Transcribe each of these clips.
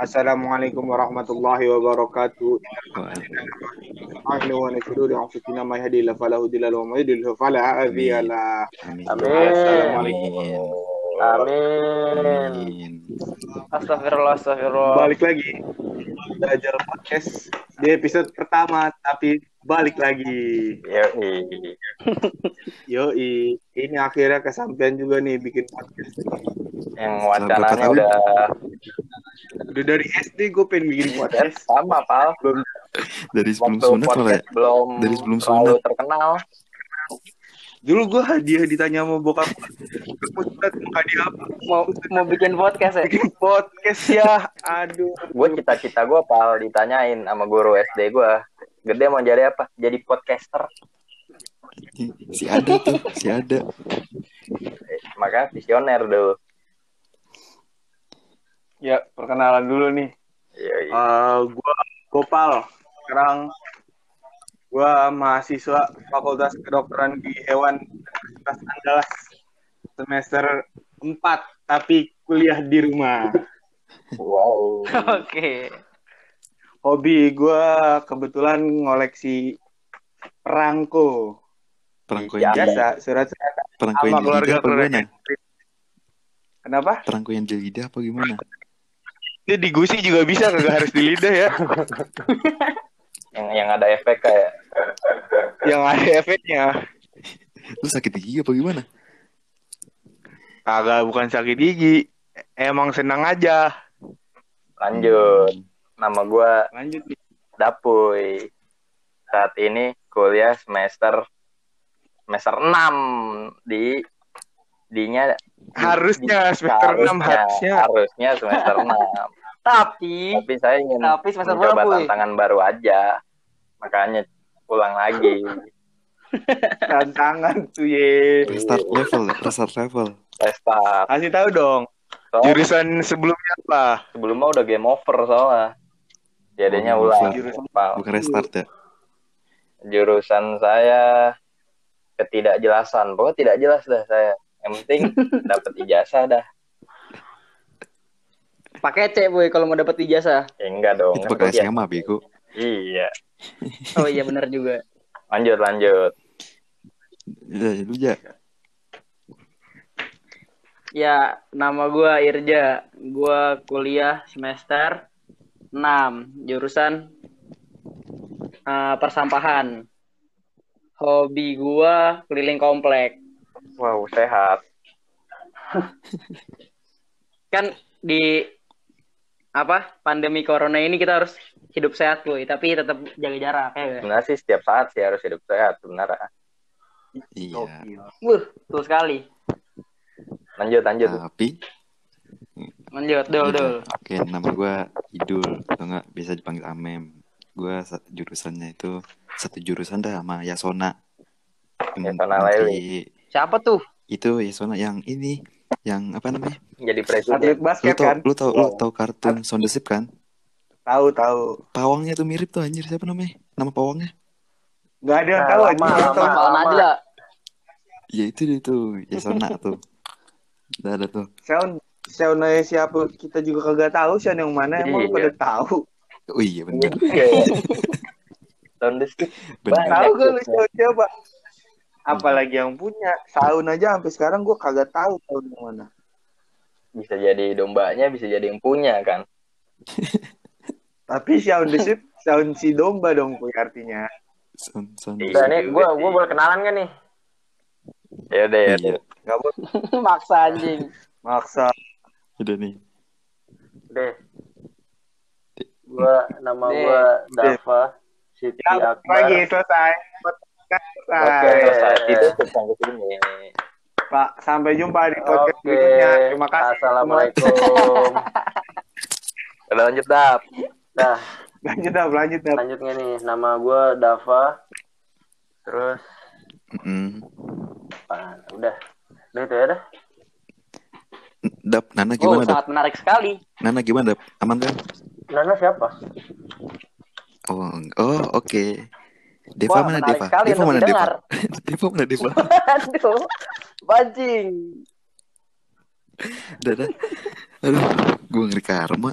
Assalamualaikum warahmatullahi wabarakatuh. Ahli wa nashhadu anfusina ma yahdihillahu fala mudilla lahu wa ma yudlil fala hadiya lah. Amin. Assalamualaikum. Amin. Amin. Astagfirullah, astagfirullah. Balik lagi belajar podcast di episode pertama tapi balik lagi. Yoi. Yoi, ini akhirnya kesampaian juga nih bikin podcast. Yang wacananya udah Udah dari SD gue pengen bikin podcast. sama, Pal. Belum Dari sebelum Waktu sunat ya. belum Dari sebelum sunat. terkenal. Dulu gue hadiah ditanya sama bokap hadiah apa? Mau mau bikin podcast ya? Bikin podcast ya Aduh Gue cita-cita gue, Pal, ditanyain sama guru SD gue. Gede mau jadi apa? Jadi podcaster. Si ada tuh, si ada. Eh, Makanya visioner dulu. Ya perkenalan dulu nih Yoi. uh, Gue Gopal Sekarang gue mahasiswa Fakultas Kedokteran di Hewan Universitas Andalas Semester 4 Tapi kuliah di rumah Wow. Oke. Hobi gue kebetulan ngoleksi perangko Perangko Ya, yang Biasa surat-surat perangko yang di keluarga keluarga? Kenapa? Perangko yang di lidah apa gimana? Itu di gusi juga bisa kagak harus di lidah ya. Yang yang ada efek kayak Yang ada efeknya. Lu sakit gigi apa gimana? Kagak bukan sakit gigi. Emang senang aja. lanjut. Nama gue Lanjut. nih. Dapuy. Saat ini kuliah semester semester 6 di dinya Harusnya semester 6 harusnya. harusnya semester 6. Tapi Tapi saya ingin Tapi semester mencoba berapa, tantangan baru aja. Makanya pulang lagi. Tantangan tuh ye. Restart level, restart level. Restart. Kasih tahu dong. Soalnya Jurusan sebelumnya apa? sebelumnya udah game over soalnya. Jadinya Oh, ulang. jurusan. Bukan restart ya. Jurusan saya ketidakjelasan. Pokoknya tidak jelas dah saya. Yang penting dapat ijazah dah. pakai C boy kalau mau dapat ijazah. Ya, enggak dong. Itu pakai. SMA bego. Iya. Oh iya benar juga. Lanjut lanjut. Ya, lu ya. Ya, nama gua Irja. Gua kuliah semester 6, jurusan eh, persampahan. Hobi gua keliling komplek. Wow sehat. Kan di apa? Pandemi corona ini kita harus hidup sehat, boy, tapi tetap jaga jarak ya. Sebenarnya sih setiap saat sih harus hidup sehat sebenarnya. Iya. Wuh, betul sekali. Lanjut lanjut. Tapi Lanjut, dul, Gitu. dul. Oke, nama gue Idul atau enggak bisa dipanggil Amem. Gue jurusannya itu satu jurusan dah sama Yasona. Yang Yasona nanti- Leli. Siapa tuh? Itu Yasona yang ini, yang apa namanya? Jadi Atlet presiden. Lu basket tau, kan? lu tau, lu tau kartun Sound the Ship kan? Tahu tahu. Pawangnya tuh mirip tuh anjir siapa namanya? Nama pawangnya? Gak ada yang Nah, tahu lama, aja. lama. Pak Najla. Ya itu dia tuh, Yasona tuh. Udah ada tuh. Sound Sound siapa kita juga kagak tahu sih yang mana emang Iya. pada tahu. Oh iya bener. Iya. Tahun. Banyak. Tahu gak lu siapa? Apalagi yang punya. Sound aja sampai sekarang gua kagak tahu Sound yang mana. Bisa jadi dombanya, bisa jadi yang punya kan. Tapi Sound the Ship, Sound si domba dong punya artinya. Sound, sound Ship. nih, gua gua boleh kenalan kan nih? Ya udah ya. Iya, Gak boleh Maksa anjing. maksa. udah nih. Deh. Gua nama Deh. gua Dava Siti Ya, Akbar. lagi selesai. Selesai. Oke, selesai. Ditutup sampai sini. Pak, sampai jumpa di podcast Oke. berikutnya. Terima kasih. Assalamualaikum. Udah lanjut dap. Nah, Lanjut dah, lanjut dah. lanjutnya nih. Nama gua Dava. Terus Mm. ah, udah. Udah itu ya dah. Dap, Nana Oh, gimana Dap? sangat menarik sekali. Nana gimana Dap? Aman kan? Nana siapa? Oh, oh oke. Deva Wah, mana Deva? sekali Deva mana Deva? Deva mana Deva? Aduh, bajing. Udah, dah. Aduh, gue ngeri karma.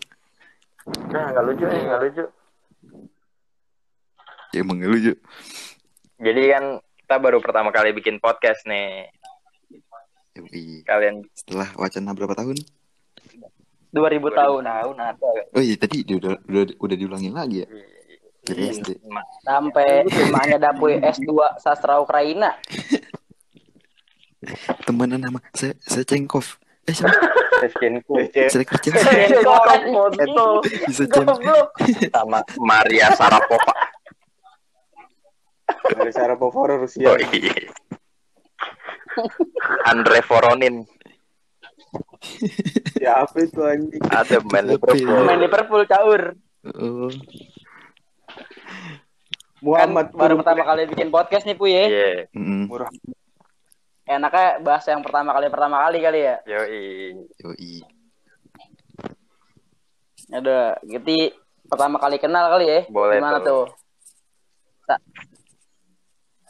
Nah, nggak lucu nih, nggak lucu. Ya emang gak lucu. Jadi kan kita baru pertama kali bikin podcast nih. Yoi. Kalian Setelah wacana berapa tahun? 2000 tahun. tahun ada. Oh iya tadi udah udah, udah diulangin lagi ya. Dari Iya. SD. Sampai emaknya dapur S2 sastra Ukraina. Temenan sama saya saya Cengkov. Eh siapa? Saya kerja Foto. Goblok. sama Maria Sarapova. Dari Sharapova Rusia. Oh, iya. Andre Voronin Ya apa itu anjing? ada main Liverpool. Main Liverpool caur. Oh, Kan Muhammad baru Turun. pertama kali bikin podcast nih Puy ya. Iya, mm Murah. Enaknya bahas yang pertama kali pertama kali kali ya. yoi. yoi. Ada, gitu pertama kali kenal kali ya. Boleh Gimana tuh. tuh?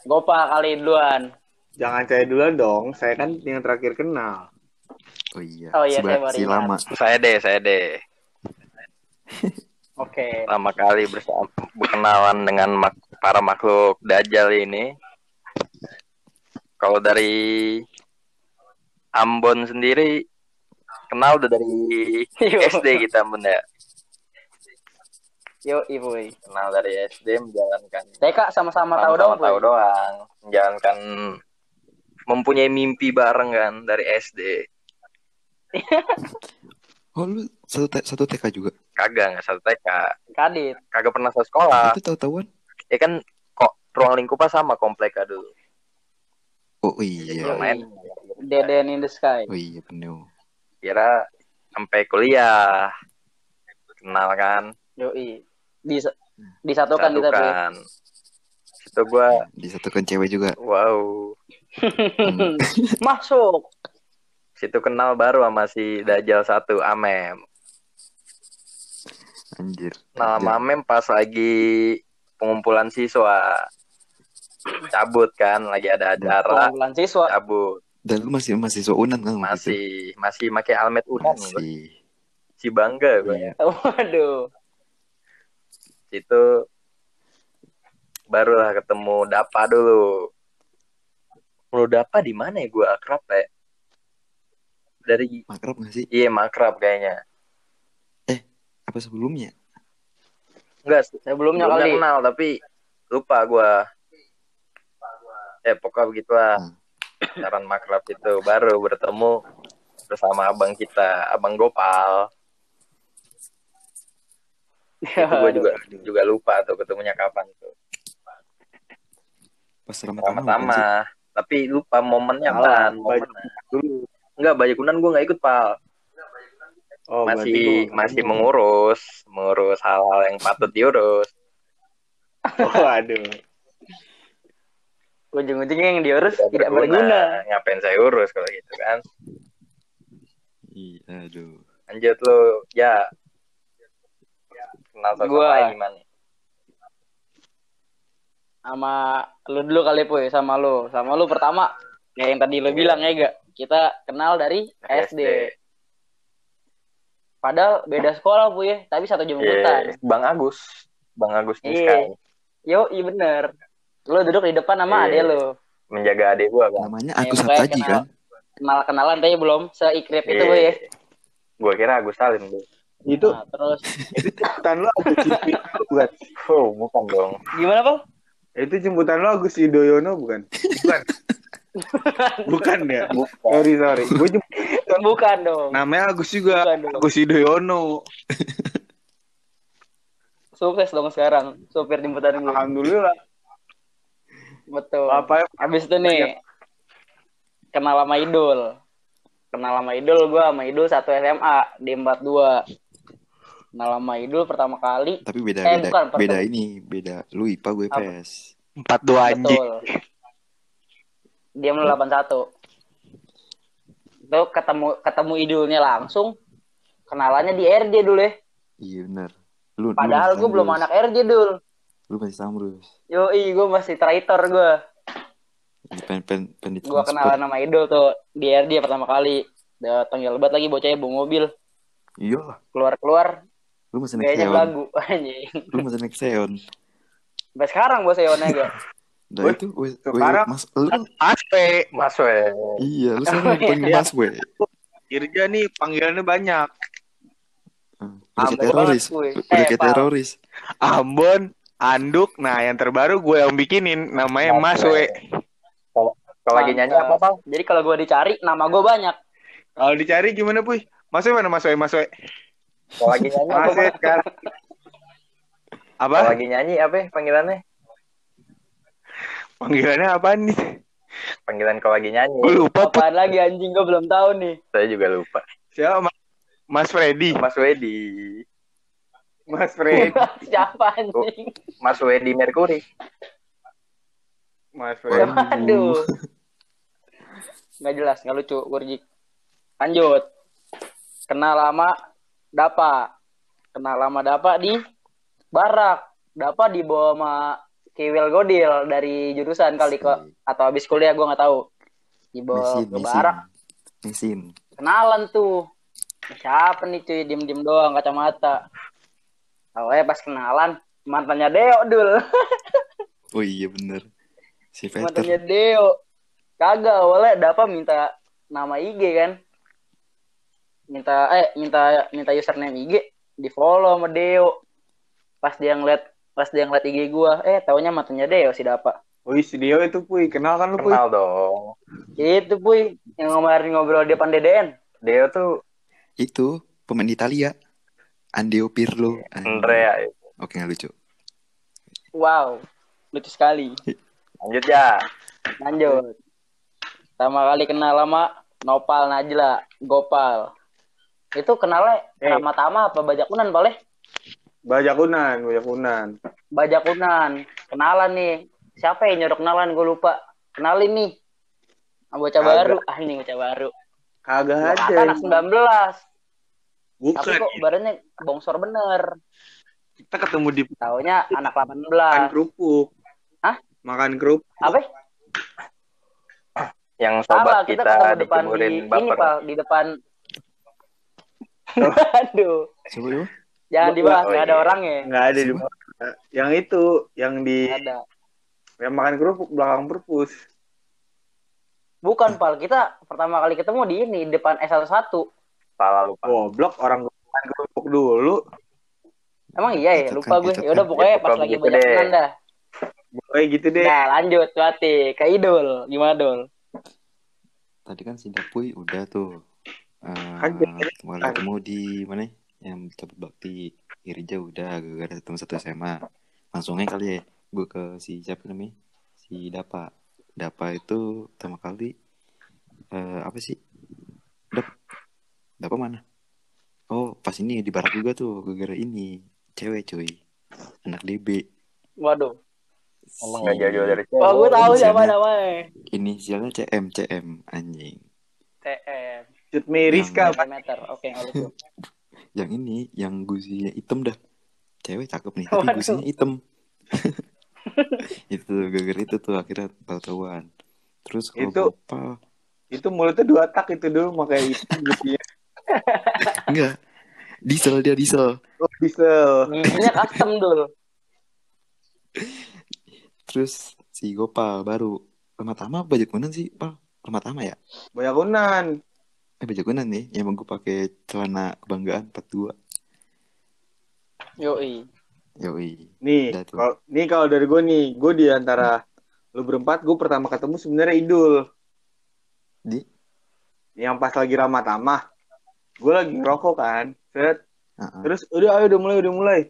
Gopa kali duluan. Jangan saya duluan dong. Saya kan yang terakhir kenal. Oh iya. Oh iya, saya si lama. Saya deh, saya deh. Oke. Pertama kali bersama berkenalan dengan mak- para makhluk dajjal ini. Kalau dari Ambon sendiri kenal udah dari Yo. SD kita benda. Yo, ibu. Kenal dari SD menjalankan TK sama-sama tahu dong. tahu doang menjalankan mempunyai mimpi bareng kan dari SD Oh lu satu satu TK juga. kagak nggak satu TK Kadit. kagak pernah satu sekolah Itu tahu-tahuan. ya kan kok ruang lingkupnya sama komplek dulu Oh iya. Main Dead End in the Sky. Oh iya penuh. kira sampai kuliah kenal kan Yoi. Dis disatukan kita, Puy. satukan itu gua Disatukan cewek juga. wow Hmm. Masuk. situ kenal baru sama si Dajjal satu Amem Anjir. Nah, Amem pas lagi pengumpulan siswa cabut kan lagi ada acara Pengumpulan siswa. cabut Dan lu masih masih so unan kan waktu itu? masih masih pakai almet gua. Masih. si bangga gua. Iya. Waduh. itu barulah ketemu Dapa dulu lu Dapa di mana ya gue akrab ya dari Makrab gak sih? iya makrab kayaknya Apa sebelumnya? enggak Sebelumnya belum kali. kenal tapi lupa gua eh pokoknya begitulah. Hmm. saran makrab itu. Baru bertemu bersama abang kita abang Gopal. Itu gue juga juga lupa tuh ketemunya kapan tuh. Pas sama-sama tapi lupa momennya apaan baju momen dulu. enggak kunan gue nggak ikut pal. Oh, masih masih mengurus mengurus hal-hal yang patut diurus. Oh, aduh. Ujung-ujungnya yang diurus Tidak tidak berguna. ngapain saya urus kalau gitu kan Iya, aduh. lanjut lu ya kenal sosok Gua. gimana Sama lu dulu kali Puy, sama lu. Sama lu pertama ya yang tadi lu bilang ya gak? Kita kenal dari SD. Padahal beda sekolah Puy ya, tapi satu Iya, jemputan. Bang Agus Bang Agus Iya. Niskai Yo, iya bener. Lu duduk di depan sama Iya. adek lu. menjaga adik gua kan Namanya Iya, Agus makanya Hataji kenal. kan? Kenal-kenalan tapi belum seikrip itu Iya. Puy ya. gua kira Agus Salim tuh Itu Nah, terus itu jemputan lu Agus Cipi bukan? oh bukan dong gimana Pal? Itu jemputan lu Agus Yudhoyono bukan? Bukan. bukan ya? bukan Sorry, sorry. Gue jemput Bukan dong. namanya Agus juga. Agus Yudhoyono. Sukses dong sekarang supir jemputan gue. Alhamdulillah. Betul. Apa ya? Habis itu nih kenal sama Idul. Kenal sama Idul gue sama Idul satu SMA di 42. Kenal sama Idul pertama kali. Tapi beda Eh, beda bukan, beda ini, beda lu IPA gue Apa? PS. Empat dua Betul. Dia lu 81. Itu ketemu ketemu Idulnya langsung. Kenalannya di RJ dulu ya. Iya benar. Lu Padahal gue belum anak RJ dul. Lu masih Samrus. Yoi, gue masih traitor gue. Pen pen pen di Gue kenalan sama Idul tuh di RJ pertama kali. Udah tengil banget lagi bocahnya bawa mobil. Iya lah. Keluar-keluar Lu masih naik Kayaknya belagu anjing. Lu masih naik Xeon. Sampai sekarang bos Eonnya gak? Nah itu, woi, sekarang- mas, lu, Aspe. Mas we. iya, lu sekarang dipanggil Iya. mas, we. Irja nih panggilannya banyak. Hmm, Udah kayak Ambon teroris. Udah Eh, kayak Pal. teroris. Ambon, Anduk. Nah, yang terbaru gue yang bikinin namanya Mas We. Kalau lagi nyanyi apa, Bang? Jadi kalau gue dicari, nama gue banyak. Kalau dicari gimana, Puy? Mas We mana Mas We? Mas We. Kalau lagi nyanyi apa, Mas We Bang? sekarang. Kalau Apa? lagi nyanyi apa ya panggilannya? Panggilannya apa nih? Panggilan kalau lagi nyanyi. Gue lupa. Apaan lagi anjing gue belum tahu nih. Saya juga lupa. Siapa? Mas- Mas Freddy. Mas Wedi. Mas Freddy. Siapa anjing? Mas Wedi Mercury. Mas Freddy. Aduh. Nggak jelas, nggak lucu, Gurjik. Lanjut. Kenal lama Dapa. Kenal lama Dapa di Barak. Dapa dibawa sama Kiwil Godil dari jurusan kali ke atau habis kuliah gue nggak tahu. Dibawa Mesin, ke mesin. Barak. Mesin. Kenalan tuh. Siapa nih cuy, diem-diem doang kacamata. Tahu eh pas kenalan mantannya Deo dul. Oh iya bener. Si Peter. mantannya Deo kagak awalnya Dapa minta nama IG kan minta eh minta minta username IG di follow sama Deo pas dia ngeliat pas dia ngeliat IG gua eh taunya mantannya Deo si Dapa Wih, si Dio itu, Puy. Kenal kan lu, Puy? Kenal dong. itu puy yang kemarin ngobrol di depan DDN Deo tuh Itu pemain Italia. Andeo Pirlo. Andrea. Oke, nggak lucu. wow lucu sekali Lanjut ya. lanjut pertama kali kenal lama Nopal Najla Gopal itu kenalnya Eh. Tama-tama apa Bajakunan boleh Bajakunan, Bajakunan. Bajakunan. Kenalan nih. Siapa yang nyuruh kenalan? Gue lupa. Kenalin nih. Ah, Bocah baru. Ah, ini bocah baru. Kagak ada. kata anak 19. Tapi Bukan. kok badannya bongsor bener. Kita ketemu di Taunya anak makan 18. kerupuk. Hah? Makan kerupuk. Apa? Yang Salah, sobat kita kita, ketemu depan di ini. Pak, di depan Aduh, Coba coba. jangan dibahas, oh nggak ada iya. orangnya. Nggak ada di Yang itu, yang di Nggak ada. yang makan kerupuk belakang perpus. Bukan, Pal. Kita pertama kali ketemu di ini, depan S11. Salah lupa. Goblok orang gua makan kerupuk dulu. Emang iya ya, lupa gue. Ya udah pokoknya Ya, pas pokoknya lagi gitu banyak kenan dah. Kayak gitu deh. Nah, lanjut berarti ke Idul. Gimana, Dul? Tadi kan si Dapuy udah tuh. Eh, Kan jadi- ketemu di mana? Yang tempat bakti Irja udah gara-gara ketemu satu SMA. Langsungnya kali ya gue ke si siapa namanya? Si Dapa. Dapa itu pertama kali eh apa sih? Dap. Dapa mana? Oh, pas ini di barak juga tuh gara-gara ini. Cewek cuy. Anak DB. Waduh. Emang nggak jauh-jauh dari Wah, gue tahu siapa namanya. Inisialnya CM CM anjing. TM. Shoot me Rizka. Yang- meter. Oke, lucu. Yang ini, yang gusinya hitam dah. Cewek cakep nih, tapi Waduh. gusinya hitam. itu gara-gara itu tuh akhirnya tahu-tahuan. Terus kalau Itu- Gopal, Itu mulutnya dua tak itu dulu makanya itu gusinya. Enggak. Diesel dia diesel. Oh, diesel. Giginya custom, Dul. Terus si Gopal baru Pertama baju kunan sih, Pal. Pertama ya? Bajakunan. Eh baju kunan nih, yang gue pakai celana kebanggaan 42. Yoi. Yoi. Nih, kalau nih kalau dari gue nih, gue di antara lu berempat, gue pertama ketemu sebenarnya Idul. Di? Yang pas lagi Ramadhan gue lagi ngerokok kan, set. Uh-uh. Terus udah ayo udah mulai udah mulai.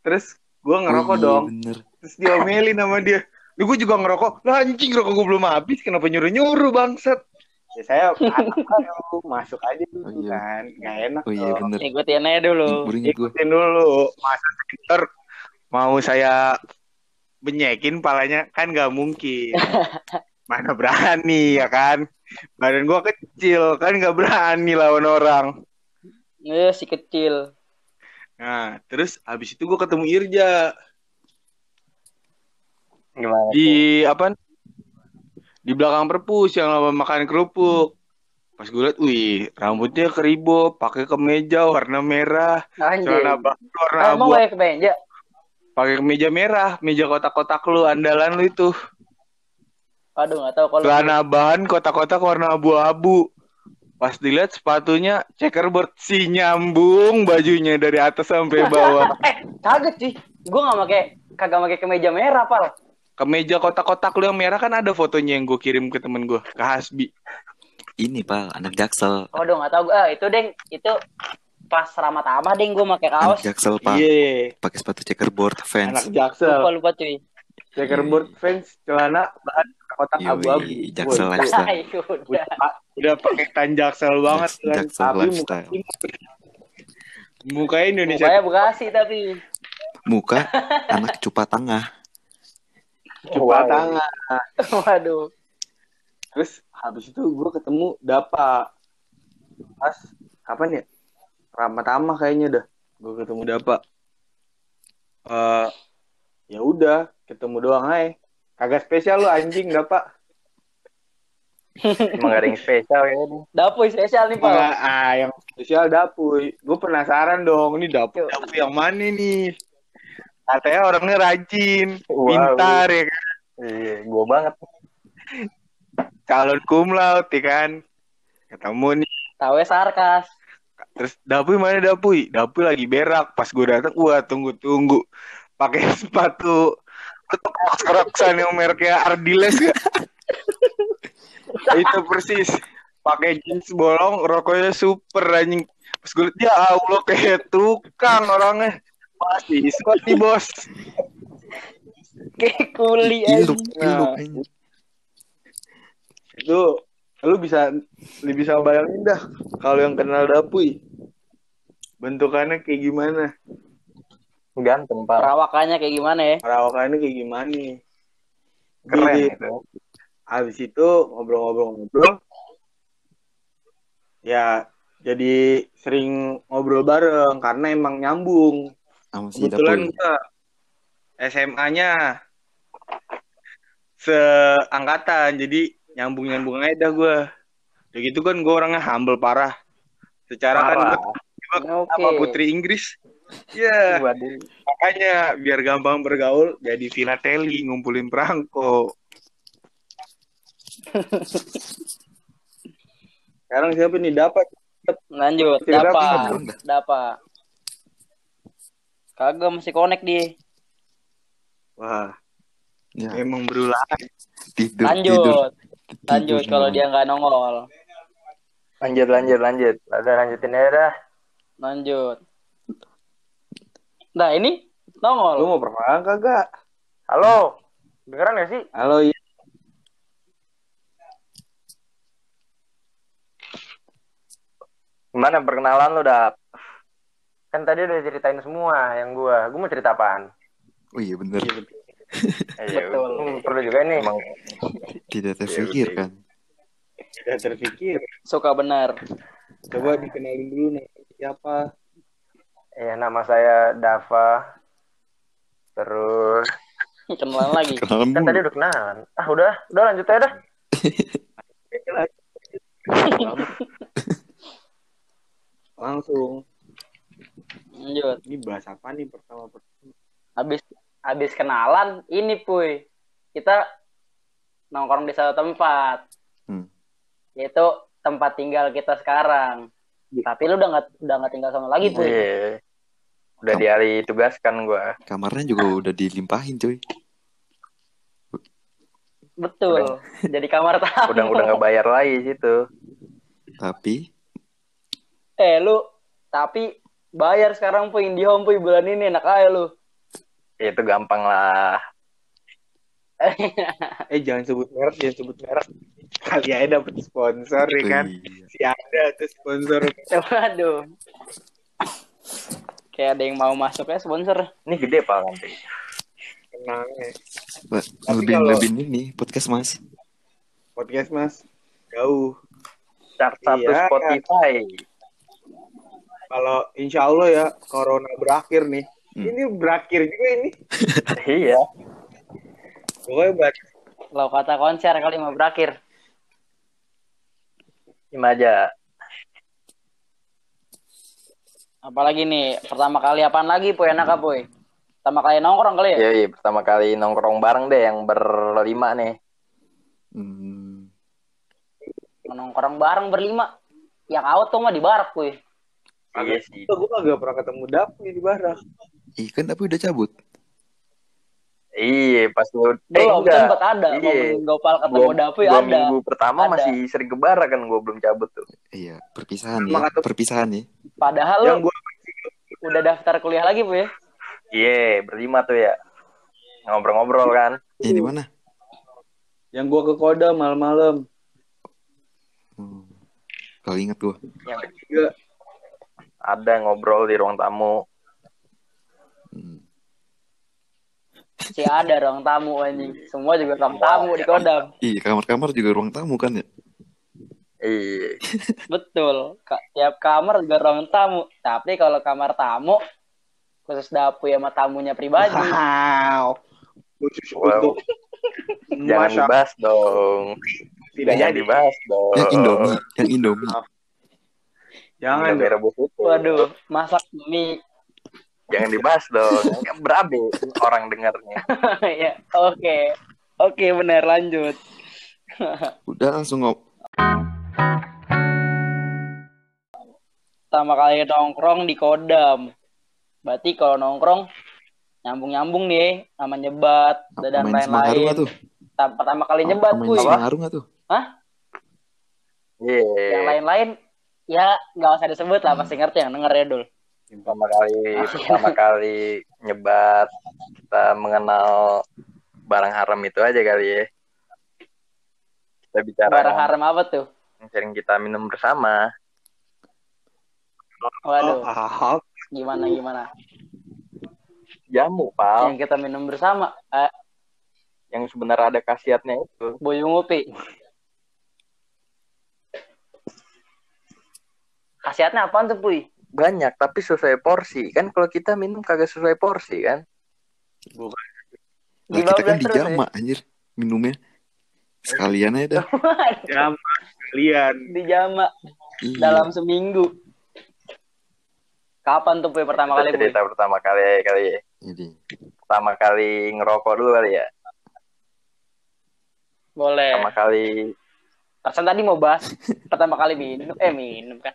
Terus gue ngerokok Oh iya, dong. bener. Terus diomelin sama dia. Lu gue juga ngerokok. Lah anjing rokok gue belum habis. Kenapa nyuruh-nyuruh bangsat? Ya saya masuk aja dulu Oh, iya. kan. Gak enak Oh iya dong. bener. Ikutin aja dulu. Inget gue. Ikutin dulu. Masa center mau saya benyekin palanya kan gak mungkin. Mana berani ya kan. Badan gua kecil kan gak berani lawan orang. Eh, si kecil. Nah, terus habis itu gua ketemu Irja Gimana? di apa? Di belakang perpus yang lama makan kerupuk. Pas gue liat, wih, rambutnya keribo, pakai kemeja warna merah, celana bahan warna emang abu, kemeja. pakai kemeja merah, meja kotak-kotak lu, andalan lu itu. Aduh, nggak tahu kalau Celana bahan kotak-kotak warna abu-abu. Pas dilihat sepatunya checkerboard si nyambung bajunya dari atas sampai bawah. eh kaget sih. Gue nggak pakai kagak pakai kemeja merah, pal. Kemeja kotak-kotak lu yang merah kan ada fotonya yang gue kirim ke temen gue, ke Hasbi. Ini pal, anak jaksel. Waduh, nggak tahu. Ah, itu deng, itu pas ramat tamah deng gue pakai kaos. Anak jaksel pal. Iya, Pakai sepatu checkerboard anak fans. jaksel. Lupa lupa cuy. Checkerboard fans celana bahan kotak Yoi, abu-abu. Jaksel lifestyle. Udah udah. udah pakai tan jaksel banget kan. Jaksel Tapi lifestyle. mukanya mukanya Indonesia Mukanya Bekasi tapi. Muka anak cupa tengah. coba tangan. Waduh. Terus habis itu gue ketemu Dapa. Pas kapan ya? Ramadhan kayaknya dah. Gue ketemu Dapa. Eh ya udah, ketemu doang aja. Kagak spesial lu anjing Dapa. Emang gak ada yang spesial ya ini. Dapoy spesial nih. Enggak, ah, yang spesial Dapuy. Gue penasaran dong, ini Dapuy, Dapuy yang mana nih? Katanya orangnya rajin, Wow. pintar ya kan. Iya, gua banget. Calon laude ya kan. Ketemu nih. Tahu sarkas. Terus Dapuy mana Dapuy? Dapuy lagi berak. Pas gue datang, wah tunggu-tunggu. Pakai sepatu Crocs-Crocsan yang mereknya Ardiles ya. Itu persis. Pakai jeans bolong, rokoknya super anjing. Pas gue liat, ya Allah kayak tukang orangnya. Masih nih bos. Kayak kuli anjing. iluk. Nah. Itu lu bisa lu bisa bayangin dah kalau yang kenal Dapuy. Bentukannya kayak gimana? Ganteng, Pak. Perawakannya kayak gimana ya? Perawakannya kayak gimana? Keren Di- itu. Habis itu ngobrol-ngobrol-ngobrol. Ya, jadi sering ngobrol bareng karena emang nyambung. Sama si Kebetulan gua SMA-nya seangkatan, jadi nyambung-nyambung aja dah gua. Udah gitu kan gua orangnya humble parah. Secara kan Parah. gua Oke. sama putri Inggris. Ya, Waduh. makanya biar gampang bergaul jadi filateli ngumpulin perangko. Sekarang siapa nih dapat? Lanjut, Tidak Dapa. apa. Dapa. Kagak masih connect dia. Wah, Ya, emang berulah. tidur, tidur. Lanjut. Lanjut Tidur kalau dong. dia nggak nongol. Lanjut, lanjut, lanjut. Udah lanjutin aja dah. Lanjut. Nah, ini Lu nongol. mau perkenalan kagak? Halo. Dengeran gak sih? Halo, iya. Gimana perkenalan lu, Dap? Kan tadi udah ceritain semua yang gua. Gua mau cerita apaan? Oh iya bener. Eh, ya, Betul. gua perlu juga nih. Emang Tidak terfikirkan. Tidak terpikir. Suka benar. Coba dikenalin dulu nih siapa? Ya nama saya Dava. Terus Kenalan lagi. Kenalan kan tadi udah kenalan. Ah, udah, udah lanjut aja dah. Langsung. Lanjut. Ini bahas apa nih pertama? Habis habis kenalan ini puy. Kita nongkrong di satu tempat. Hmm. Yaitu tempat tinggal kita sekarang. Tapi lu udah nggak udah nggak tinggal sama lagi puy. Iya. Udah dialih tugaskan gua. Kamarnya juga udah dilimpahin cuy. Betul. Jadi kamar tamu. Udah udah nggak bayar lagi situ. Tapi Eh lu tapi bayar sekarang puy Indihome puy bulan ini enak aja lu. Ya, itu gampang lah. Eh jangan sebut merek, jangan sebut merek. Kali aja dapet sponsor ya kan? Iya. Si ada tuh sponsor. Waduh. Kayak ada yang mau masuk ya sponsor. Ini gede pak nanti. Tenang ya. Lebih kalau- lebih ini podcast mas. Podcast mas. Jauh. Chart satu Iya. Spotify. Kalau insya Allah ya corona berakhir nih. Hmm. Ini berakhir juga ini. iya. Pokoknya berakhir. Lo kata konser kali mau berakhir. Imaja. Apalagi nih, pertama kali apaan lagi, Puy? Enak apa, Puy? Pertama kali nongkrong kali ya? Iya, iya, pertama kali nongkrong bareng deh yang berlima nih. Hmm, Nongkrong bareng berlima. Yang out tuh mah di barak, Puy. Iya sih. Gue gak pernah ketemu Dapi di barak. ih kan tapi udah cabut. Iya, pas lu eh, Belum, enggak. sempet ada. Iya. Momen Gopal ketemu dua ada. minggu pertama Ada. masih sering ke barak kan gue belum cabut tuh. Iya, perpisahan Emang ya. atau- Perpisahan ya. Padahal Yang lu gue udah daftar kuliah lagi, Puy. Iya, berlima tuh ya. Ngobrol-ngobrol kan. Eh, di mana? yang gue ke Koda malam-malam. Hmm. Kalau ingat gua. Juga Ada ngobrol di ruang tamu. Si ada ruang tamu anjing. Semua juga ruang tamu di Kodam. Iya, kamar-kamar juga ruang tamu kan ya? Iya. Betul. Ka- Tiap kamar juga ruang tamu. Tapi kalau kamar tamu khusus Dapuy sama tamunya pribadi. Wow. Khusus Wow. untuk Jangan Masya- dibahas dong. Tidak Jangan jadi. dibahas dong. Yang Indomie, yang Indomie. Jangan rebus itu. Waduh, masak mie. Jangan dibahas dong. Kan Berabe orang dengarnya. ya, oke. Oke, benar lanjut. Udah langsung ngop. Pertama kali nongkrong di Kodam. Berarti kalau nongkrong nyambung-nyambung nih sama nyebat dan lain-lain. Pertama kali nyebat, Main Puy. Semangaru nggak tuh? Iya. Yang lain-lain ya nggak usah disebut lah pasti ngerti yang denger ya dul. Pertama kali, pertama kali nyebat kita mengenal barang haram itu aja kali ya. Kita bicara Barang haram apa tuh? yang sering kita minum bersama. Waduh, Ah, gimana gimana? Jamu, pal. Yang kita minum bersama, eh, Yang sebenarnya ada khasiatnya itu. Boyu Ngopi. Khasiatnya apaan tuh, Puy? Banyak, tapi sesuai porsi. Kan kalau kita minum kagak sesuai porsi kan. Lah kita kan Dibablas terus, ya? dijama anjir minumnya. Sekalian aja dah. jam kalian. Di jama Iya. dalam seminggu. Kapan tuh, Puy, pertama kali, Puy? cerita pertama kali kali ya. Jadi, Pertama kali ngerokok dulu kali ya. Boleh. Pertama kali Persen tadi mau bahas pertama kali minum, eh minum kan.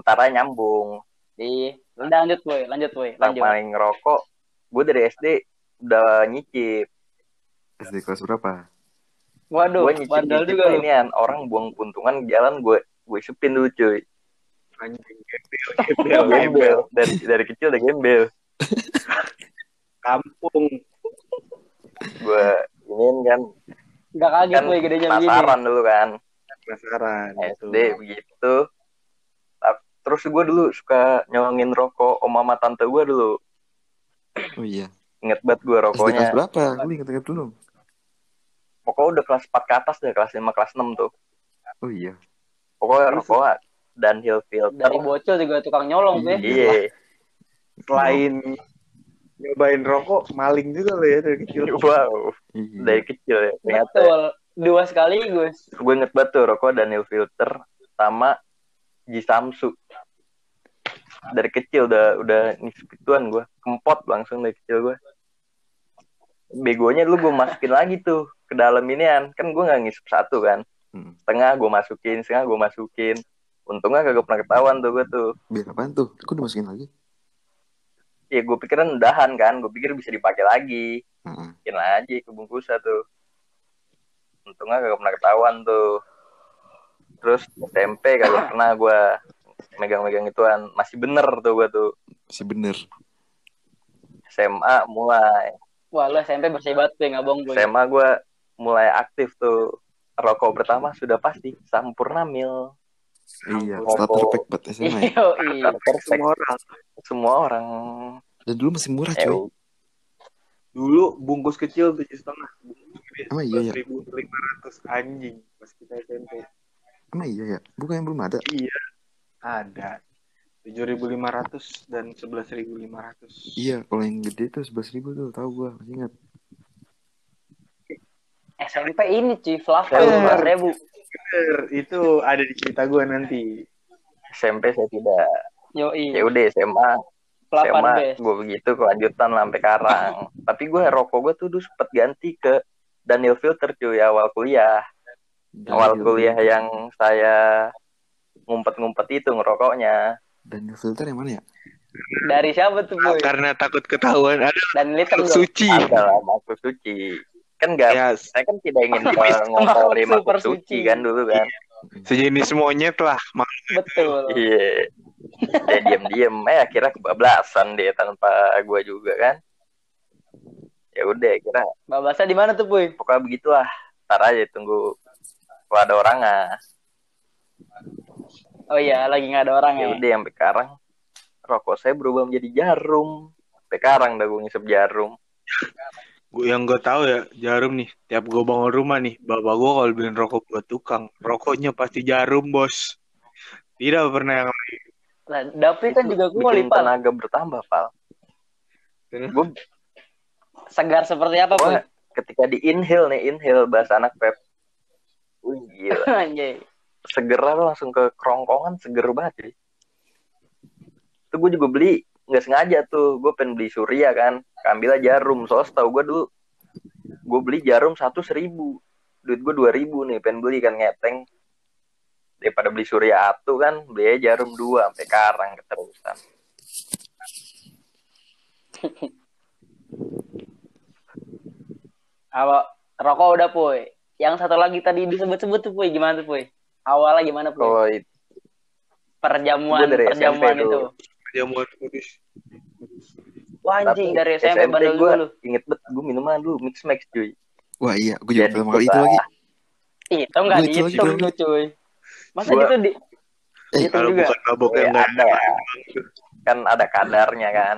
Ntar aja nyambung. Iya. Lanjut, Puy. Lanjut. Pertama Lanjut. kali ngerokok, gue dari SD udah nyicip. SD kelas berapa? Waduh, gue nyicip bandel nyicip juga lu. ini orang buang puntungan di jalan gue gue isupin dulu cuy Anjing gembel, gembel, gembel. dari dari kecil udah gembel Kampung. gue iniin kan Gak kaget, kan Puy, gedenya begini. penasaran dulu kan Penasaran. SD begitu Terus gue dulu suka nyolongin rokok om sama tante gue dulu Oh iya. inget banget gue SD kelas rokoknya berapa? Gue inget-inget dulu. pokoknya udah kelas 4 ke atas deh kelas 5 kelas 6 tuh Oh iya. pokoknya rokok dan hill filter Dari bocil juga tukang nyolong, Puy. iya Selain nyobain rokok, maling juga lo ya dari kecil. wow Iya. dari kecil ya ternyata Betul. Dua sekaligus. gue inget banget tuh rokok Daniel Filter sama Ji Samsu dari kecil udah udah nisbituan gue kempot langsung dari kecil gue begonya dulu gue masukin lagi tuh ke dalam inian. Kan gue nggak ngisep satu kan. Hmm. setengah gue masukin setengah gue masukin. Untungnya kagak pernah ketahuan tuh gue tuh. Biar apaan tuh? Kok dimasukin lagi? ya gue pikiran udahan kan. Gue pikir bisa dipakai lagi. Masukin aja ke bungkusan tuh. Untungnya kagak pernah ketahuan tuh. Terus SMP kagak pernah gue megang-megang ituan masih bener tuh gue tuh Masih bener. SMA mulai Wah, lu SMP bersih banget, Puy. Nggak bohong, Puy. SMA gue mulai aktif tuh rokok pertama sudah pasti Sampurna Mil Iya, Rokok. starter pack buat SMA ya. Iya, iya. Semua orang. semua orang Dan dulu masih murah eh, coy. Dulu bungkus kecil tujuh setengah. Emang iya ya? ribu lima ratus anjing pas kita SMP. Emang iya ya? Bukan yang belum ada. Iya. Ada. Tujuh ribu lima ratus dan sebelas ribu lima ratus. Iya, kalau yang gede tuh sebelas ribu tuh tahu gua masih ingat. SMP ini cuy, Iya. lima ribu. Itu ada di cerita gue nanti. SMP saya tidak. Yoi, Ya udah SMA pelapan SMA gue begitu kelanjutan lah sampai sekarang. Tapi gue rokok gue tuh dulu sempet ganti ke Daniel Filter cuy awal kuliah. Awal kuliah yang saya ngumpet-ngumpet itu ngerokoknya. Daniel filter yang mana ya? Dari siapa tuh, Boy? Karena takut ketahuan ada Dan dong. suci. Ada lah makhluk suci. Kan enggak Ya, saya kan tidak ingin ngompori makhluk suci suci. kan dulu kan. sejenis monyet lah. Mak- Betul. Iya. Dia diem-diem eh akhirnya kebablasan dia tanpa gua juga kan. Ya udah kira Babasnya di mana tuh, Boy? pokoknya begitulah. Ntar aja tunggu kalau ada orang ah. Oh iya, lagi nggak ada orang Ya ya. udah sampai sekarang rokok saya berubah menjadi jarum. Sampai sekarang dah gue ngisep jarum. Gue yang gue tahu ya jarum nih. Tiap gue bangun rumah nih, bapak gue kalau beliin rokok buat tukang, rokoknya pasti jarum bos. Tidak pernah yang lain. Lah, Dapi kan juga kuali, bikin Pal. tenaga bertambah, Pal. Gue Segar seperti apa, Boy? Wah, ketika di inhale nih, inhale bahasa anak pep. Wih, gila. Anjay. Segera langsung ke kerongkongan, seger banget cuy. Itu gue juga beli, nggak sengaja tuh. Gue pengen beli surya kan. Ambil aja jarum. Soalnya tau gue dulu, gue beli jarum satu seribu. Duit gue dua ribu nih, pengen beli kan ngeteng. Daripada beli surya atu kan, beli jarum dua sampai karang keterusan. Apa rokok udah, Boy. Yang satu lagi tadi disebut-sebut tuh, Boy. Gimana tuh, Boy? Awalnya gimana, Boy? Kalau itu Perjamuan, Gua dari perjamuan SMP itu. tuh. Jamuan putih. Wah, anjing Tapi dari SMP, SMP bandel gue dulu. inget bet gue minuman dulu mix max cuy Wah iya, gue juga Jadi pertama kali itu lagi. Itu enggak Gua dihitung gua lu, cuy. Masa Gua- gitu di Eh, Itu Kalau juga. bukan mabok Ya, yang nggak ada kan ada kadarnya kan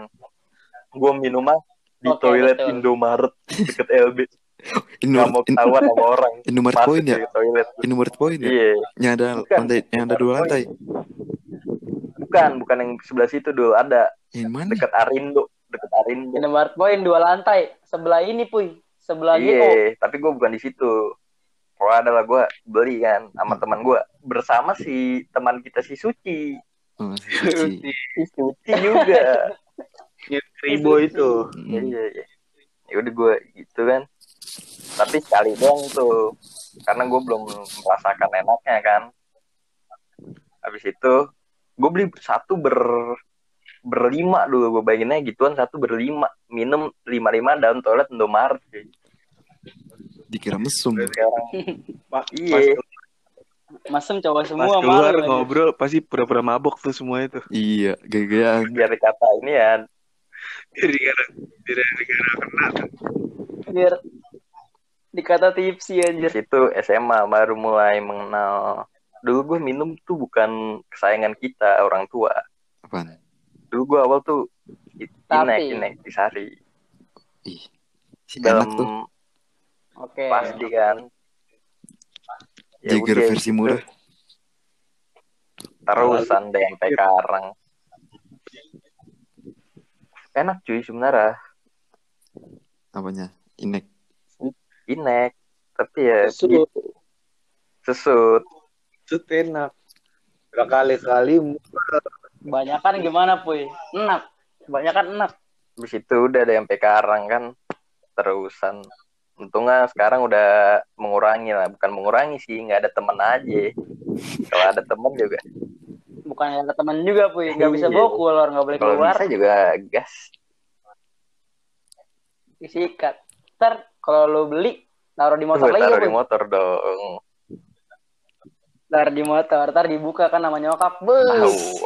gue minum mah di Oke, toilet betul. Indomaret deket LB nggak mau ketahuan sama orang Indomaret masuk Point ya? Indomaret Point ya? iya Yang ada Bukan. lantai, yang ada dua lantai. bukan bukan yang sebelah situ dulu ada Yang mana? deket Arindo deket Arindo Indomaret Point dua lantai. Sebelah ini, Puy. Sebelah ini iya tapi gue bukan di situ kalau adalah gue beli kan sama teman gue bersama si teman kita si Suci Oh, si Suci. si Suci juga ribu itu. Hmm. Iya, iya. Ya udah gue gitu kan. Tapi sekali doang tuh. Karena gue belum merasakan enaknya kan. Habis itu gue beli satu ber berlima dulu gue bayanginnya gituan satu berlima minum lima lima dalam toilet Indomaret cuy. Dikira mesum. sekarang Pak, Iya. Masem cowok Pas semua keluar malu. ngobrol pasti pura-pura mabok tuh semua itu. Iya, gaya-gayaan. biar dikata ini ya Jadi karena tidak dikira kena. Biar dikata tipsi di anjir. situ SMA baru mulai mengenal dulu gue minum tuh bukan kesayangan kita orang tua Apaan? dulu gue awal tuh Tapi- inek inek di sari Ih, si dalam enak tuh. Oke. pasti kan Ya Jagger udah, versi murah. terusan deh sampai sekarang enak cuy sebenarnya Apanya? Inek. Inek tapi ya Sesut. sesut Sesut enak. Berkali-kali Banyakan gimana, Puy? Enak. Banyakan enak. habis itu udah deh sampai sekarang kan terusan untungnya sekarang udah mengurangi lah bukan mengurangi sih nggak ada temen aja kalau ada temen juga Bukan ada teman juga, Puy. Gak bisa Iya. bawa keluar, gak boleh kalau keluar. bisa juga gas Disikat. Ntar kalau lo beli, taruh di motor Gue lagi, taruh di motor dong Taruh di motor. Ntar dibuka kan nama nyokap. Bus.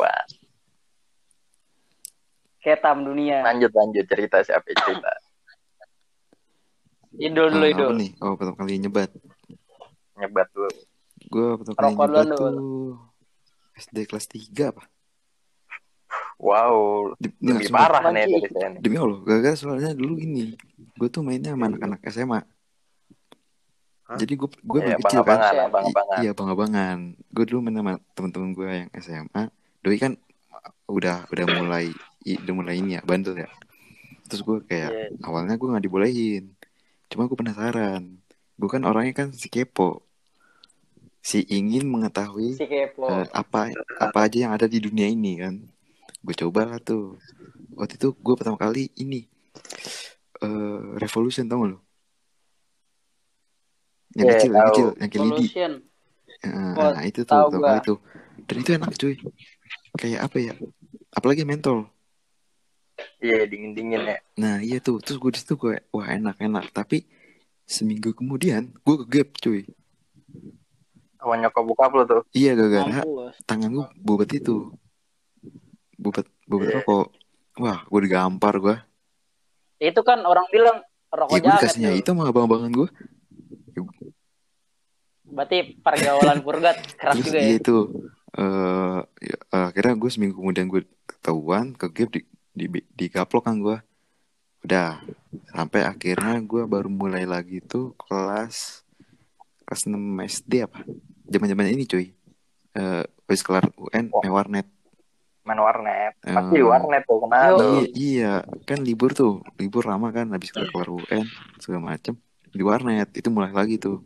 Ketam dunia. lanjut lanjut cerita siapa cerita Idul dulu, Ah, idul. apa nih? Oh, pertama kali nyebat. nyebat dulu Gue pertama kali Rokok nyebat dulu. tuh SD kelas 3 apa? Wow lebih sumpah. parah nih dari saya Demi Allah, gara-gara soalnya dulu ini. Gue tuh mainnya sama anak-anak SMA. Hah? Jadi gue gue Iya, masih kecil kan. Iya abang-abangan. Gue dulu main sama teman-teman gue yang SMA. Doi kan udah udah mulai i- udah mulai ini ya bandel ya. Terus gue kayak Iya. awalnya gue nggak dibolehin. Cuma gue penasaran. gue kan orangnya kan si kepo si ingin mengetahui Si kepo. eh, apa apa aja yang ada di dunia ini kan gue coba lah tuh. Waktu itu gue pertama kali ini eh revolution tau gak lo yang Iya, kecil yang kecil yang kayak lidi Evolution. Nah, nah, itu tuh kali tuh. Dan itu enak cuy. Kayak apa ya? Apalagi mentol Iya dingin dingin ya. nah iya tuh. Terus gue di situ gue wah enak enak tapi seminggu kemudian gue ke gap cuy. Sama nyokap bokap lo tuh. iya gara-gara tangan gue bobot itu bobot bobot Iya. rokok. Wah gue digampar gue Itu kan orang bilang rokok ya gue dikasihnya itu sama abang-abangan gue Berarti pergaulan purgat keras terus juga iya ya. itu eh ya, akhirnya gue seminggu kemudian gue ketahuan ke gap di di di gaplok kan gue udah sampai akhirnya gue baru mulai lagi tuh kelas kelas 6 SD apa? Zaman zaman ini cuy. Eh habis kelar UN Oh. main warnet Main warnet. Eh. Pasti warnet tuh tuh. iya, iya. Kan libur tuh libur lama kan habis kelar kelar UN segala macem di warnet itu mulai lagi tuh.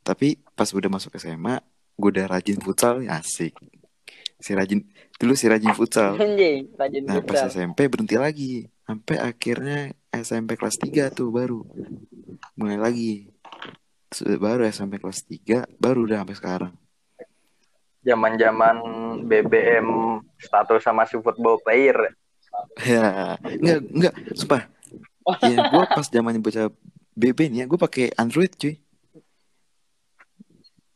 Tapi pas udah masuk SMA gue udah rajin futsal ya asik. Si rajin dulu si rajin futsal. Rajin nah pas futsal. SMP berhenti lagi. Sampai akhirnya SMP kelas 3 tuh baru. Mulai lagi. Terus baru SMP kelas 3 baru udah sampai sekarang Zaman zaman BBM status sama si football player. ya enggak enggak sumpah ya gue pas zamannya bocah BB nih ya gue pakai Android cuy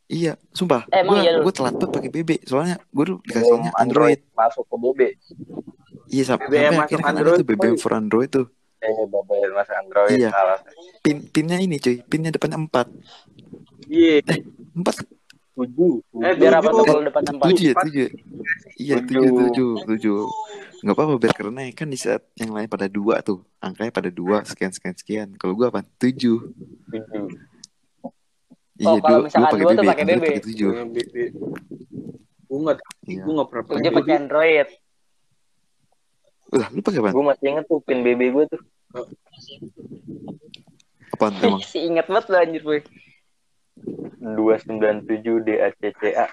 iya sumpah Eh, emang gue iya gue telat banget pakai BB soalnya gue dulu dikasihnya Android masuk ke BB. iya sam- BBM sampai masuk akhirnya kan ada Android, tuh BBM boy. for Android tuh Eh BBM masuk Android. Iya. Salah. pin pinnya ini cuy pinnya depannya empat Iya. empat Tujuh. Eh, Biar apa Tujuh. tuh kalau depan tempat? tujuh ya empat. tujuh iya Tujuh. tujuh tujuh nggak apa-apa biar karena kan di saat yang lain pada dua tuh angkanya pada dua sekian sekian sekian kalau gue apa tujuh Tujuh. iya Oh, misalkan gue pakai dua tuh pakai BB. pakai tujuh Gue nggak, Iya. gue nggak pernah Dia pakai Android. Udah, lu pakai apa? Gue masih inget tuh pin BB gue tuh. Apaan emang? si inget banget lo anjir boy. 297 DACCA.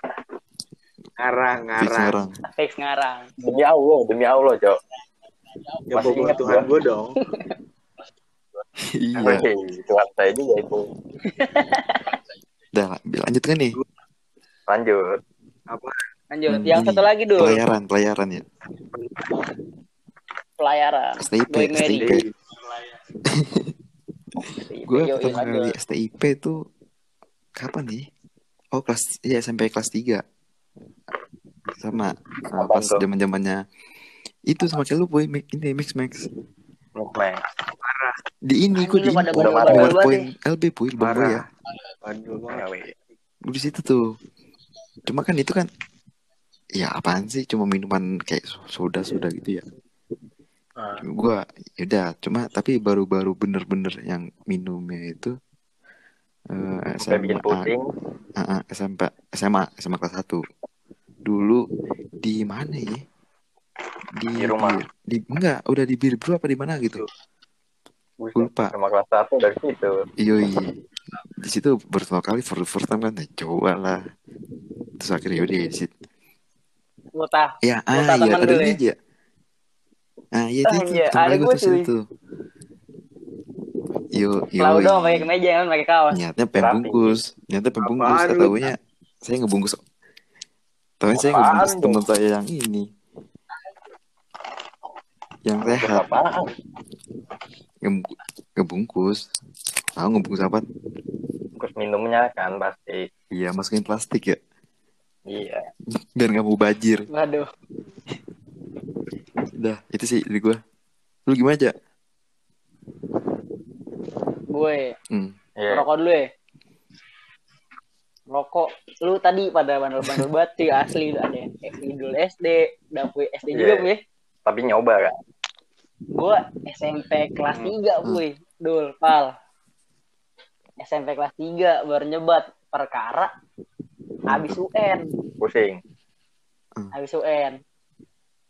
ngarang, Fix ngarang. ngarang. Fix ngarang. Demi Allah, demi Allah, Cok. Ya Masih pokoknya ingat Tuhan gua. gue dong. iya. Tuhan saya juga itu. Udah, lanjut kan nih? Lanjut. Lanjut. Hmm, Yang ini, satu lagi dulu. Pelayaran, pelayaran ya. Pelayaran. STIP. STIP. Gue pertama kali STIP tuh kapan nih? Oh kelas, iya SMP kelas 3 Sama uh, Apaan pas zaman zamannya itu sama kayak lu boy ini mix max. Di ini Anjing, di bandel di ya. poin LB boy lu bang boy ya di situ tuh. Cuma kan itu kan ya apaan sih? Cuma minuman kayak soda soda gitu ya. Ah. gue yaudah cuma tapi baru-baru bener-bener yang minumnya itu eh Sampai bikin SMA pusing. ah, ah, SMP SMA SMA kelas 1 dulu di mana ya? Di, Di rumah. Di enggak udah di bir bro apa di mana gitu? Buset, lupa. Sama kelas satu dari situ. Yoi. Di situ pertama kali for the first time kan ya, coba lah. Terus akhirnya yaudah di situ Mutah. ya Lu ah tak iya ada ini ya? aja. Ah iya itu Ah, iya, ada gue tuh yo yo Kalau doang pakai kemeja kan pakai kaos. niatnya pengen Rapi. bungkus niatnya bungkus lu? ketahunya saya ngebungkus tapi saya ngebungkus teman saya yang ini yang sehat ngebungkus tahu ngebungkus apa Terus minumnya kan pasti. iya masukin plastik ya Iya. biar nggak mau bajir Waduh. Udah, itu sih dari gue. Lu gimana aja? Gue Hmm. Iya. rokok dulu ya. Rokok. Lu tadi pada bandel-bandel banget cuy asli ada yang Idul SD, dapur SD juga Iya. gue. Tapi nyoba kan. Gue SMP kelas 3 gue. Dul, pal. SMP kelas 3 baru nyebat perkara habis UN. Pusing. habis UN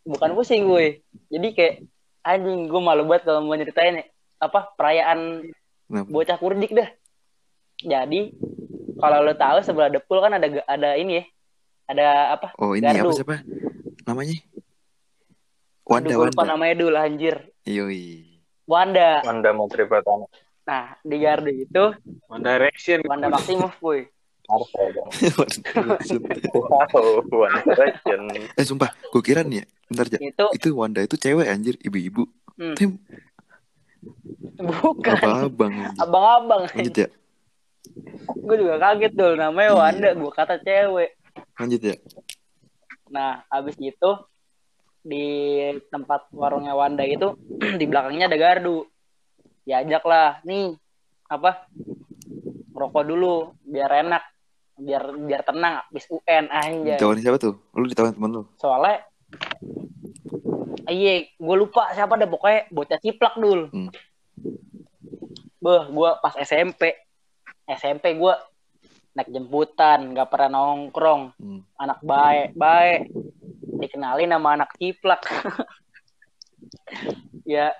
bukan pusing gue jadi kayak anjing gue malu banget kalau mau nyeritain apa perayaan Kenapa? bocah kurdik dah jadi kalau lo tahu sebelah Depul kan ada ada ini ya ada apa Oh ini Gardu. apa siapa? Namanya? Aduh, Wanda lupa Wanda. namanya dulu anjir Yoi. Wanda Wanda Menteri Pertama. nah di Gardu itu One Direction. Wanda Maximoff boy ya, eh sumpah, gue kira nih ya. Bentar aja. itu Itu Wanda itu cewek anjir, ibu-ibu. hmm, Tim, bukan abang-abang. abang-abang Lanjut ya. gue juga kaget dulu namanya Iya. Wanda gue kata cewek Lanjut ya. nah habis itu di tempat warungnya Wanda itu di belakangnya ada gardu diajak lah nih apa rokok dulu biar enak biar biar tenang habis UN anjay Ditawarin siapa tuh? Lu ditawarin temen lu? soalnya iya gue lupa siapa ada pokoknya bocah ciplak dulu Hmm. beh gue pas SMP SMP gue naik jemputan nggak pernah nongkrong. Hmm. anak baik baik. Dikenalin nama anak ciplak. Ya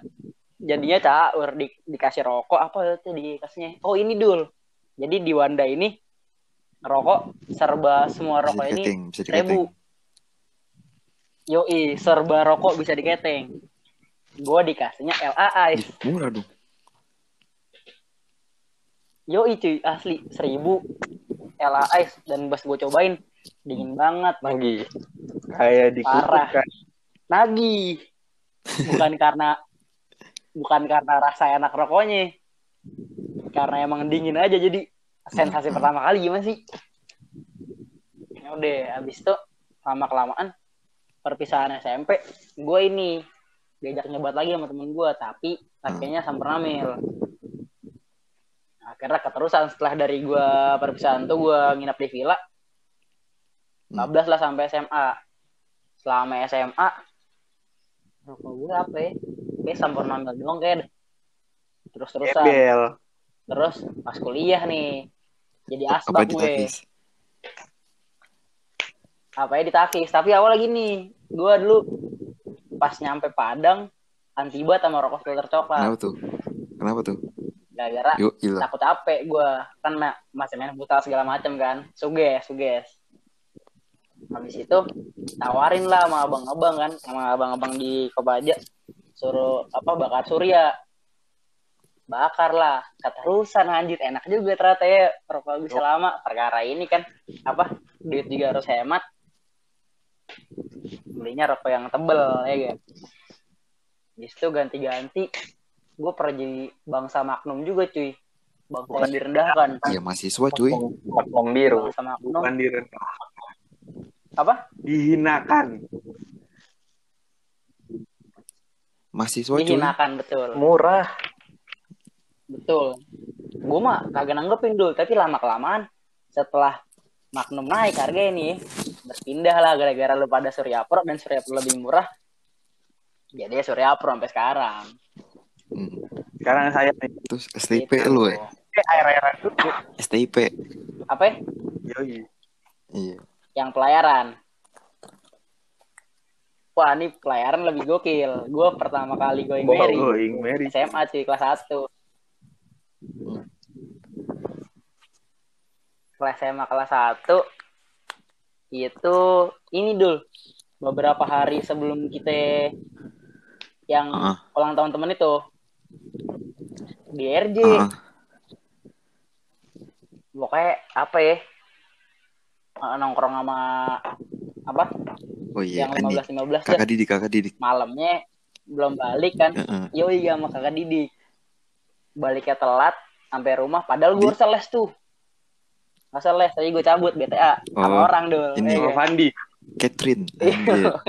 jadinya caur di, dikasih rokok apa tuh dikasihnya? Oh ini dul. Jadi di Wanda ini rokok serba semua rokok ini bisa seribu yoi serba rokok bisa diketeng gue dikasihnya LA Ice Ih, murah dong. yoi cuy asli seribu LA Ice dan pas gue cobain dingin banget Lagi. Kayak di Parah. kan. nagih bukan karena bukan karena rasa enak rokoknya karena emang dingin aja jadi sensasi pertama kali gimana sih ya udah habis itu lama kelamaan perpisahan SMP gue ini diajak nyebat lagi sama temen gue tapi akhirnya samperamil akhirnya keterusan setelah dari gue perpisahan tuh gue nginep di villa. Hmm. 15 lah sampai SMA selama SMA rokok gue apa ya? Kayak samperamil doang kayak terus terusan terus pas kuliah nih jadi asbak di gue? Apa ya ditakis? Tapi awal lagi nih gue dulu pas nyampe Padang antibat sama rokok filter coklat. Kenapa tuh? Kenapa tuh? gara-gara takut capek gue kan ma- masih main futsal segala macem kan. Suges suges. Habis itu tawarin lah sama abang-abang kan sama abang-abang di Kobaja. Suruh apa bakar surya. Bakar lah. Keterusan anjir enak juga ternyata ya. Rokok bisa lama. Perkara ini kan apa duit juga harus hemat belinya rokok yang tebel ya kan itu ganti-ganti gue pernah jadi bangsa maknum juga cuy bangsa yang direndahkan Iya mahasiswa cuy. Maklum biru. bangsa maknum Bukan direndah. apa Dihinakan. Mahasiswa cuy. dihinakan betul Murah. betul gue mah kagak nanggepin dulu tapi lama kelamaan setelah Magnum naik harga ini berpindah lah gara-gara lu pada Surya Pro dan Surya Pro lebih murah jadi ya Surya Pro sampai sekarang Hmm. Sekarang saya nih. Terus STP Gitu. lu ya? Eh, air-airan dulu. STP. apa ya? Yoi. Iya. yang pelayaran wah ini pelayaran lebih gokil gue pertama kali going Mary Going Mary. SMA cuy kelas 1 kelas SMA kelas 1 itu ini dul beberapa hari sebelum kita yang Heeh. ulang tahun temen itu di RJ Heeh. pokoknya apa ya eh, nongkrong sama apa Oh iya, yang ini 15 15 kakak didik, kakak didik. malamnya belum balik kan Heeh. Yoi sama kakak Didik. Baliknya telat sampai rumah padahal gue Di- harusnya les tuh. Masa les, tapi gue cabut BTA sama Oh, orang dulu. ini. Sama Fandi. Catherine. Iya.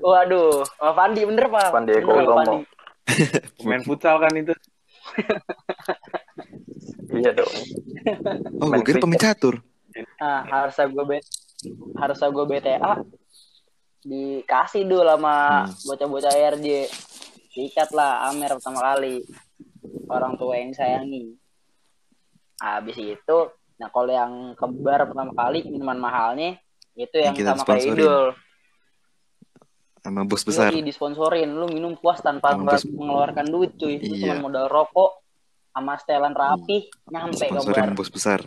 Waduh, sama Fandi bener Pak. Fandi Eko. Fandi. Main futsal kan itu. Iya dong. Oh, gue Main kira pemain catur. Nah, harusnya gue B harusnya gue BTA dikasih dulu sama Hmm. bocah-bocah RJ. Diikat lah Amer pertama kali. Orang tua yang sayangi. Habis itu, nah kalau yang kembar pertama kali minuman mahalnya itu yang, Yang kita sama kayak. Idol. Sama bos besar. Yoi, disponsorin lu minum puas tanpa bos- mengeluarkan duit cuy Lu Iya. cuma modal rokok sama setelan rapi nyampe ke Sponsorin bos besar.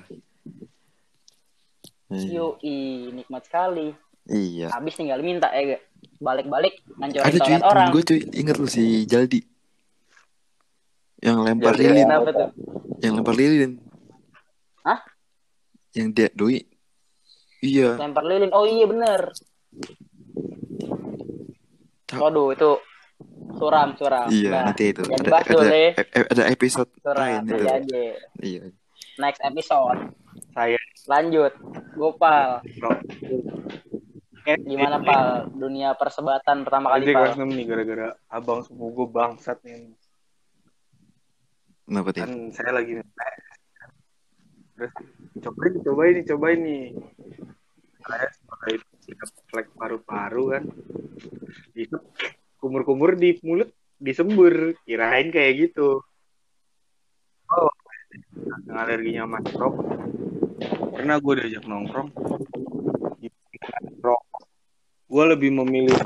Iya. Yoi, nikmat sekali. Iya. Habis tinggal minta ya? Balik-balik ngancurin Ada cuy, orang. gue cuy, inget lu si Jaldi. Yang lempar Jaldi lilin, yang lempar lilin. Hah? Yang dia doi. Iya. Lempar lilin. Oh iya bener. Waduh itu suram suram. Iya, Nah, nanti itu ada dibahas ada, deh. ada episode Suram lain itu. iya aja. Iya. Next episode. Saya Lanjut. Gopal. bro. Gimana Pal? Dunia persebatan pertama kali kelas Pal. 6 nih gara-gara abang sepupu gue bangsat nih. Kenapa tuh? Kan saya lagi cobain, cobain nih, cobain nih. Saya sebagai flek paru-paru kan. Itu kumur-kumur di mulut disembur. Kirain kayak gitu. Oh, yang alerginya sama rokok. Pernah gue diajak nongkrong. Rokok. Gue lebih memilih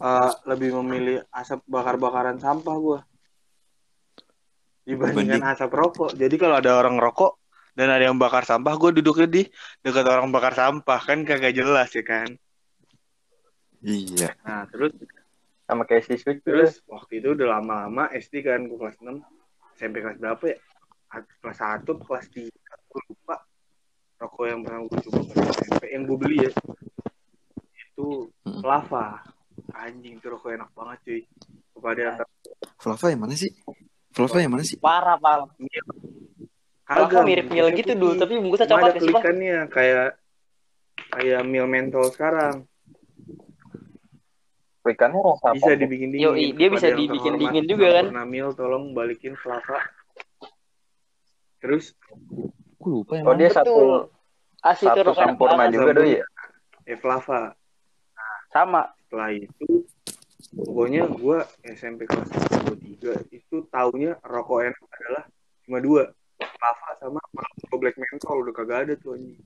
eh, lebih memilih asap bakar-bakaran sampah gue dibandingkan asap rokok. Jadi kalau ada orang rokok dan ada yang bakar sampah, gue duduknya di dekat orang bakar sampah kan kagak jelas ya kan. Iya. Nah terus sama kayak si Switch terus waktu itu udah lama-lama SD kan gue kelas 6 SMP kelas berapa ya? Kelas 1 kelas 3 gue lupa. Rokok yang pernah gue coba pas SMP yang gue beli ya itu Hmm. lava. Anjing itu rokok enak banget cuy. Kepada yang Flava yang mana sih? Flava yang mana sih? Parah Pal. Kagak mirip mil gitu dulu, tapi bungkusnya coklat ada ya Pal. kelikannya kayak kayak mil mentol sekarang ikannya rasa bisa dibikin dingin. Yoi, dia bisa dibikin dingin juga kan? Pernah mil tolong balikin flava. Terus Gue lupa yang Oh dia Betul. satu Asli itu satu banget. juga doi ya. eh flava. Sama. Setelah itu pokoknya gua SMP kelas 3 itu taunya rokok enak adalah cuma dua. Flava sama Marlboro Black Menthol udah kagak ada tuh anjing.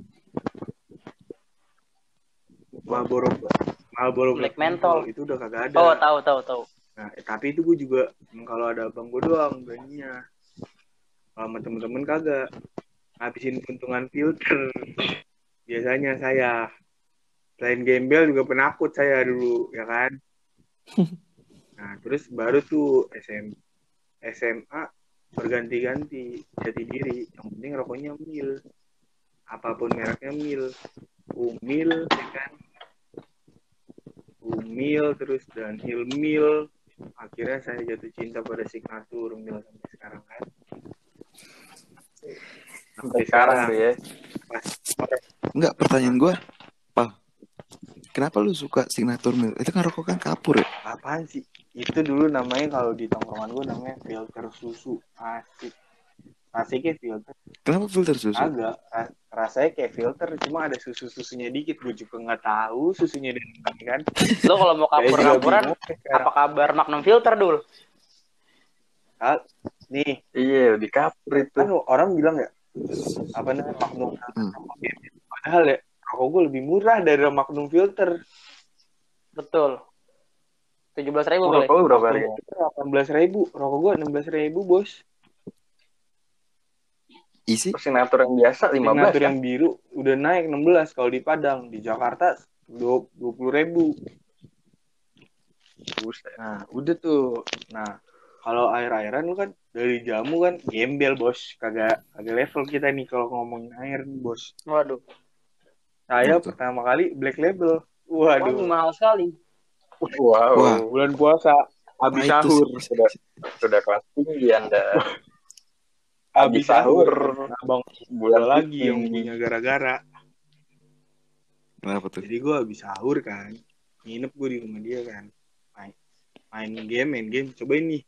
Marlboro Marlboro Black Menthol. itu udah kagak ada. Oh tahu tahu tahu. Nah, eh, tapi itu gue juga kalau ada abang gue doang beraninya. Kalau sama temen-temen kagak. Habisin keuntungan filter. Biasanya saya. Selain gembel juga penakut saya dulu, ya kan? Nah, terus baru tuh SM, SMA berganti-ganti jati diri. Yang penting rokoknya mil. Apa pun mereknya mil. Umil, ya kan? Umil, terus dan Hilmil, akhirnya saya jatuh cinta pada signatur mil sampai sekarang kan Sampai sekarang tuh ya. pas Enggak, pertanyaan gue. Pal, kenapa lu suka signature mil? Itu kan rokok kan kapur ya? apaan sih itu dulu namanya kalau di tongkrongan gue namanya filter susu asik asiknya filter Kenapa filter susu? agak ra- rasanya kayak filter cuma ada susu susunya dikit gue juga nggak tahu susunya dari mana kan Lo kalau mau kapur-kapuran, sekarang. apa kabar Magnum Filter dul? nih Iya di kapur itu. kan orang bilang ya apa namanya Magnum Hmm. padahal ya rokok gue lebih murah dari Magnum filter Betul. Tujuh belas ribu Rokok boleh. lu berapa harganya? delapan belas ribu rokok gue enam belas ribu bos Isi? Signatur yang biasa 15 Signatur kan? yang biru udah naik 16 kalau di Padang di Jakarta dua puluh ribu nah udah tuh nah kalau air airan lu kan dari jamu kan gembel bos kagak kagak level kita nih kalau ngomongin air nih bos Waduh. Saya Betul. pertama kali black label Wah, ini waduh mahal sekali. Wow. Wah. bulan puasa habis Nah, itu sahur sih- Sudah sudah kelas tinggi Anda. habis habis sahur abang Bulan lagi yang punya gara-gara Kenapa tuh? jadi gue habis sahur kan nginep gue di rumah dia kan main main game main game cobain nih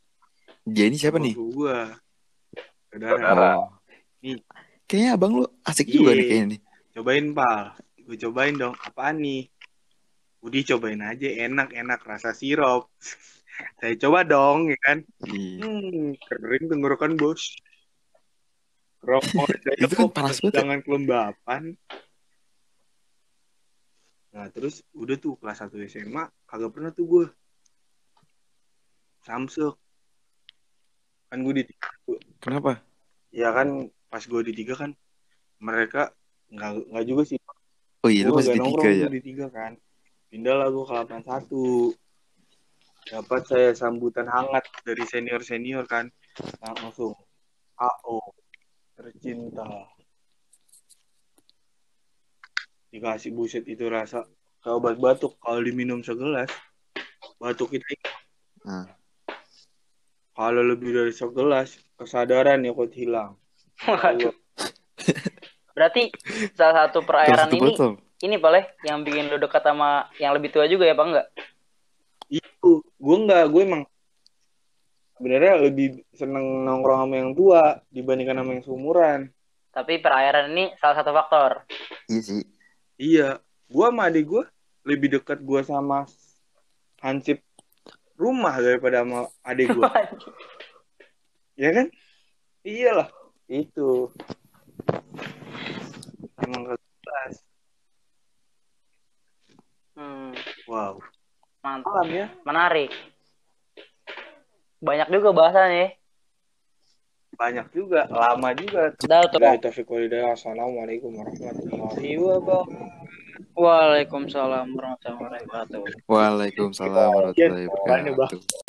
Jenny siapa nih? gue saudara. Nih. Kayaknya abang lu asik juga Iya. nih kayaknya nih. cobain pal gue cobain dong apaan nih? Budi cobain aja enak enak rasa sirup saya coba dong ya kan? Iya. hmm, kering tenggorokan bos. Rokok Itu kan panas banget ya. jangan kelembapan. Nah terus udah tuh kelas 1 SMA kagak pernah tuh gue samsek. Kan gue di Kenapa? ya kan pas gue di tiga kan mereka nggak nggak juga sih Oh iya, lu masih di tiga nongkrong ya? di tiga kan. Pindah lah gue ke 81 dapat saya sambutan hangat dari senior senior kan langsung AO tercinta. Dikasih buset itu rasa. Kayak obat batuk kalau diminum segelas batuk kita Nah, kalau lebih dari segelas kesadaran ikut hilang. Waduh. Berarti salah satu perairan ini ini boleh yang bikin lu dekat sama yang lebih tua juga ya, Pak enggak? itu gue nggak gue emang sebenarnya lebih seneng nongkrong sama yang tua dibandingkan sama yang seumuran Tapi perairan ini salah satu faktor. Iya sih. iya gue sama adik gue lebih dekat gue sama hansip rumah daripada sama adik gue ya kan iyalah itu emang kelas Hmm, wow mantap. malam ya Menarik. Banyak juga bahasannya. banyak juga lama juga Dah tuh. Wabillahi taufiq wal hidayah. Assalamualaikum warahmatullahi wabarakatuh Waalaikumsalam warahmatullahi wabarakatuh. Waalaikumsalam warahmatullahi Iya, wabarakatuh.